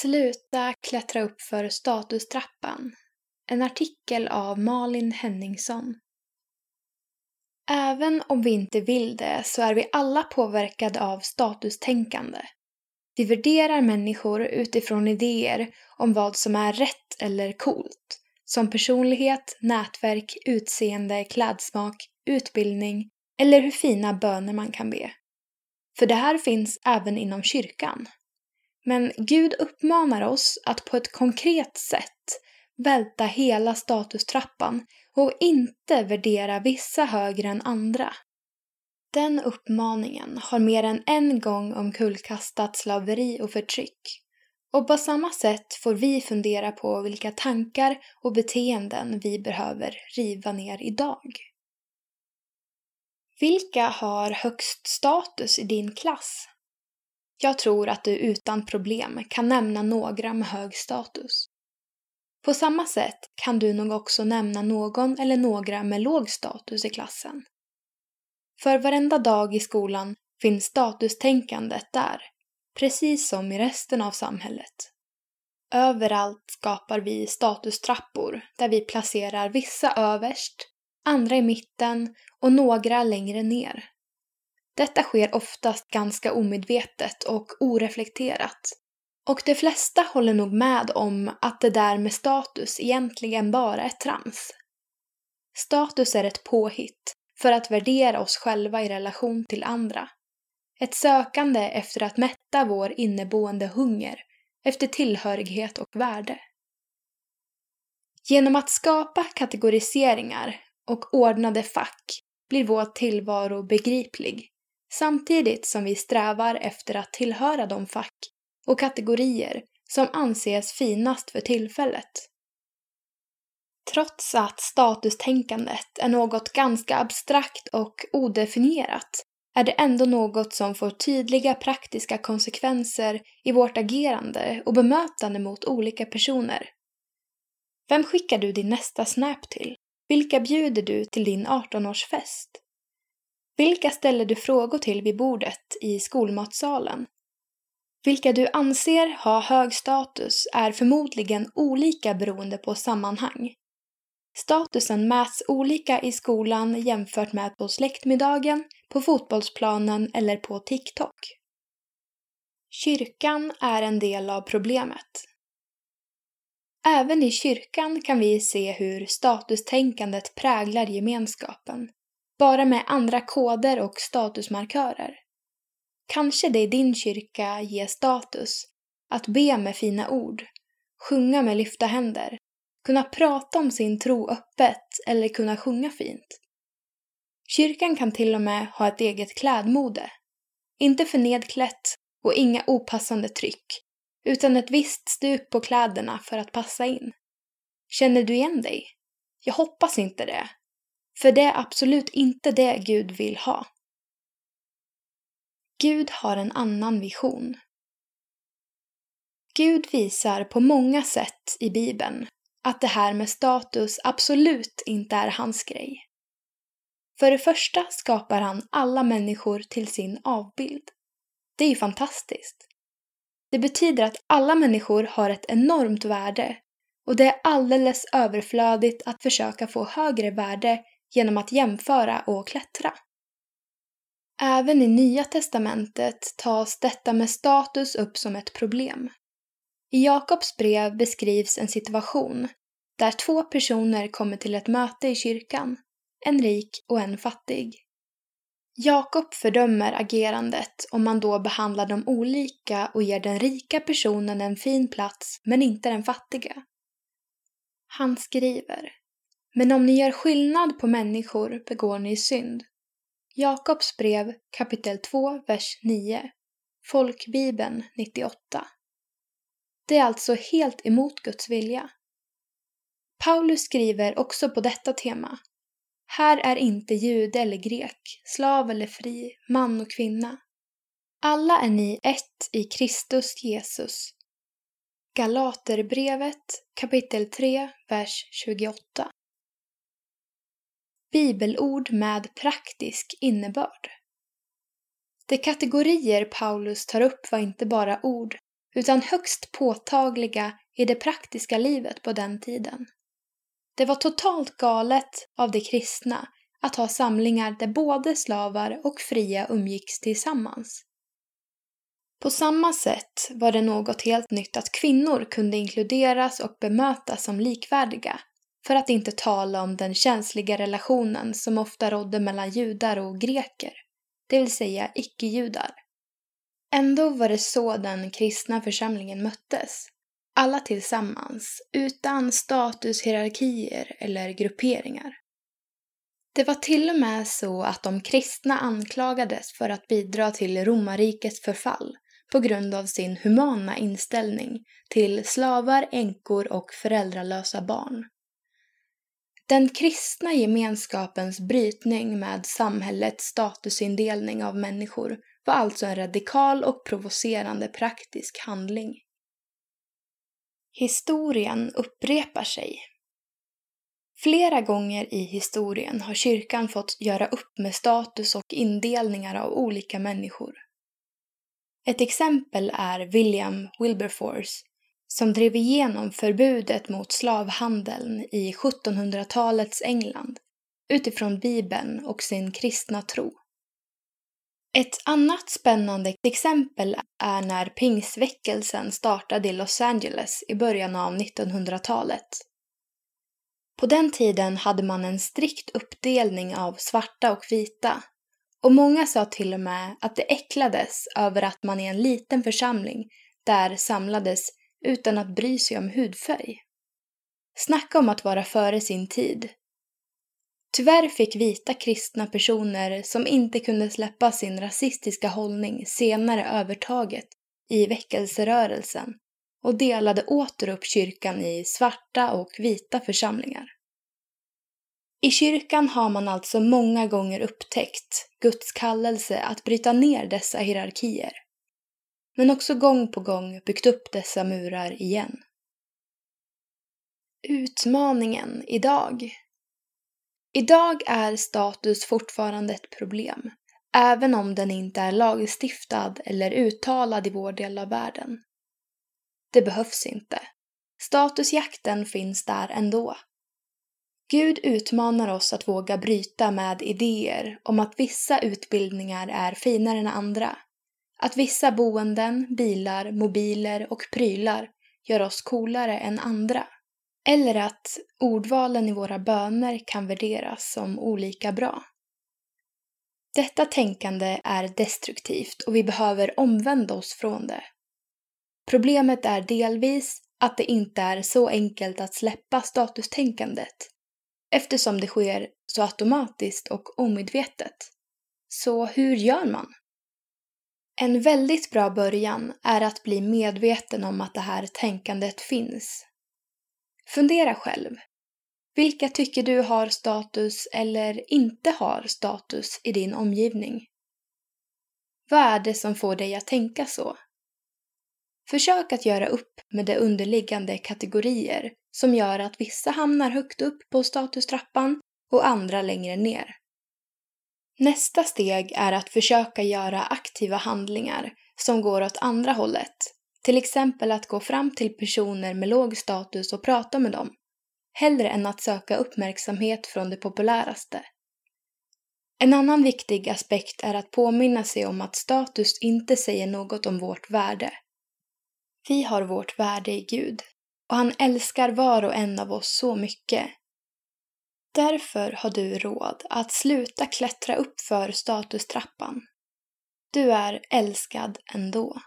Sluta klättra upp för statustrappan. En artikel av Malin Henningsson. Även om vi inte vill det så är vi alla påverkade av statustänkande. Vi värderar människor utifrån idéer om vad som är rätt eller coolt. Som personlighet, nätverk, utseende, klädsmak, utbildning eller hur fina böner man kan be. För det här finns även inom kyrkan. Men Gud uppmanar oss att på ett konkret sätt välta hela statustrappan och inte värdera vissa högre än andra. Den uppmaningen har mer än en gång omkullkastat slaveri och förtryck. Och på samma sätt får vi fundera på vilka tankar och beteenden vi behöver riva ner idag. Vilka har högst status i din klass? Jag tror att du utan problem kan nämna några med hög status. På samma sätt kan du nog också nämna någon eller några med låg status i klassen. För varenda dag i skolan finns statustänkandet där, precis som i resten av samhället. Överallt skapar vi statustrappor där vi placerar vissa överst, andra i mitten och några längre ner. Detta sker oftast ganska omedvetet och oreflekterat. Och de flesta håller nog med om att det där med status egentligen bara är trams. Status är ett påhitt för att värdera oss själva i relation till andra. Ett sökande efter att mätta vår inneboende hunger efter tillhörighet och värde. Genom att skapa kategoriseringar och ordnade fack blir vår tillvaro begriplig samtidigt som vi strävar efter att tillhöra de fack och kategorier som anses finast för tillfället. Trots att statustänkandet är något ganska abstrakt och odefinierat är det ändå något som får tydliga praktiska konsekvenser i vårt agerande och bemötande mot olika personer. Vem skickar du din nästa snap till? Vilka bjuder du till din 18-årsfest? Vilka ställer du frågor till vid bordet i skolmatsalen? Vilka du anser ha hög status är förmodligen olika beroende på sammanhang. Statusen mäts olika i skolan jämfört med på släktmiddagen, på fotbollsplanen eller på TikTok. Kyrkan är en del av problemet. Även i kyrkan kan vi se hur statustänkandet präglar gemenskapen bara med andra koder och statusmarkörer. Kanske det i din kyrka ger status att be med fina ord, sjunga med lyfta händer, kunna prata om sin tro öppet eller kunna sjunga fint. Kyrkan kan till och med ha ett eget klädmode. Inte för nedklätt och inga opassande tryck, utan ett visst stuk på kläderna för att passa in. Känner du igen dig? Jag hoppas inte det, för det är absolut inte det Gud vill ha. Gud har en annan vision. Gud visar på många sätt i Bibeln att det här med status absolut inte är hans grej. För det första skapar han alla människor till sin avbild. Det är ju fantastiskt. Det betyder att alla människor har ett enormt värde och det är alldeles överflödigt att försöka få högre värde genom att jämföra och klättra. Även i Nya testamentet tas detta med status upp som ett problem. I Jakobs brev beskrivs en situation där två personer kommer till ett möte i kyrkan, en rik och en fattig. Jakob fördömer agerandet om man då behandlar dem olika och ger den rika personen en fin plats men inte den fattiga. Han skriver men om ni gör skillnad på människor begår ni synd. Jakobs brev kapitel 2, vers 9. Folkbibeln 98. Det är alltså helt emot Guds vilja. Paulus skriver också på detta tema. Här är inte jude eller grek, slav eller fri, man och kvinna. Alla är ni ett i Kristus Jesus. Galaterbrevet kapitel 3, vers 28 bibelord med praktisk innebörd. De kategorier Paulus tar upp var inte bara ord, utan högst påtagliga i det praktiska livet på den tiden. Det var totalt galet av de kristna att ha samlingar där både slavar och fria umgicks tillsammans. På samma sätt var det något helt nytt att kvinnor kunde inkluderas och bemötas som likvärdiga, för att inte tala om den känsliga relationen som ofta rådde mellan judar och greker, det vill säga icke-judar. Ändå var det så den kristna församlingen möttes, alla tillsammans, utan statushierarkier eller grupperingar. Det var till och med så att de kristna anklagades för att bidra till romarrikets förfall på grund av sin humana inställning till slavar, änkor och föräldralösa barn. Den kristna gemenskapens brytning med samhällets statusindelning av människor var alltså en radikal och provocerande praktisk handling. Historien upprepar sig. Flera gånger i historien har kyrkan fått göra upp med status och indelningar av olika människor. Ett exempel är William Wilberforce som drev igenom förbudet mot slavhandeln i 1700-talets England utifrån Bibeln och sin kristna tro. Ett annat spännande exempel är när pingsväckelsen startade i Los Angeles i början av 1900-talet. På den tiden hade man en strikt uppdelning av svarta och vita och många sa till och med att det äcklades över att man i en liten församling där samlades utan att bry sig om hudfärg. Snacka om att vara före sin tid. Tyvärr fick vita kristna personer som inte kunde släppa sin rasistiska hållning senare övertaget i väckelserörelsen och delade åter upp kyrkan i svarta och vita församlingar. I kyrkan har man alltså många gånger upptäckt Guds kallelse att bryta ner dessa hierarkier. Men också gång på gång byggt upp dessa murar igen. Utmaningen idag. Idag är status fortfarande ett problem, även om den inte är lagstiftad eller uttalad i vår del av världen. Det behövs inte. Statusjakten finns där ändå. Gud utmanar oss att våga bryta med idéer om att vissa utbildningar är finare än andra. Att vissa boenden, bilar, mobiler och prylar gör oss coolare än andra. Eller att ordvalen i våra böner kan värderas som olika bra. Detta tänkande är destruktivt och vi behöver omvända oss från det. Problemet är delvis att det inte är så enkelt att släppa statustänkandet eftersom det sker så automatiskt och omedvetet. Så hur gör man? En väldigt bra början är att bli medveten om att det här tänkandet finns. Fundera själv. Vilka tycker du har status eller inte har status i din omgivning? Vad är det som får dig att tänka så? Försök att göra upp med de underliggande kategorier som gör att vissa hamnar högt upp på statustrappan och andra längre ner. Nästa steg är att försöka göra aktiva handlingar som går åt andra hållet. Till exempel att gå fram till personer med låg status och prata med dem. Hellre än att söka uppmärksamhet från det populäraste. En annan viktig aspekt är att påminna sig om att status inte säger något om vårt värde. Vi har vårt värde i Gud och han älskar var och en av oss så mycket. Därför har du råd att sluta klättra upp för statustrappan. Du är älskad ändå.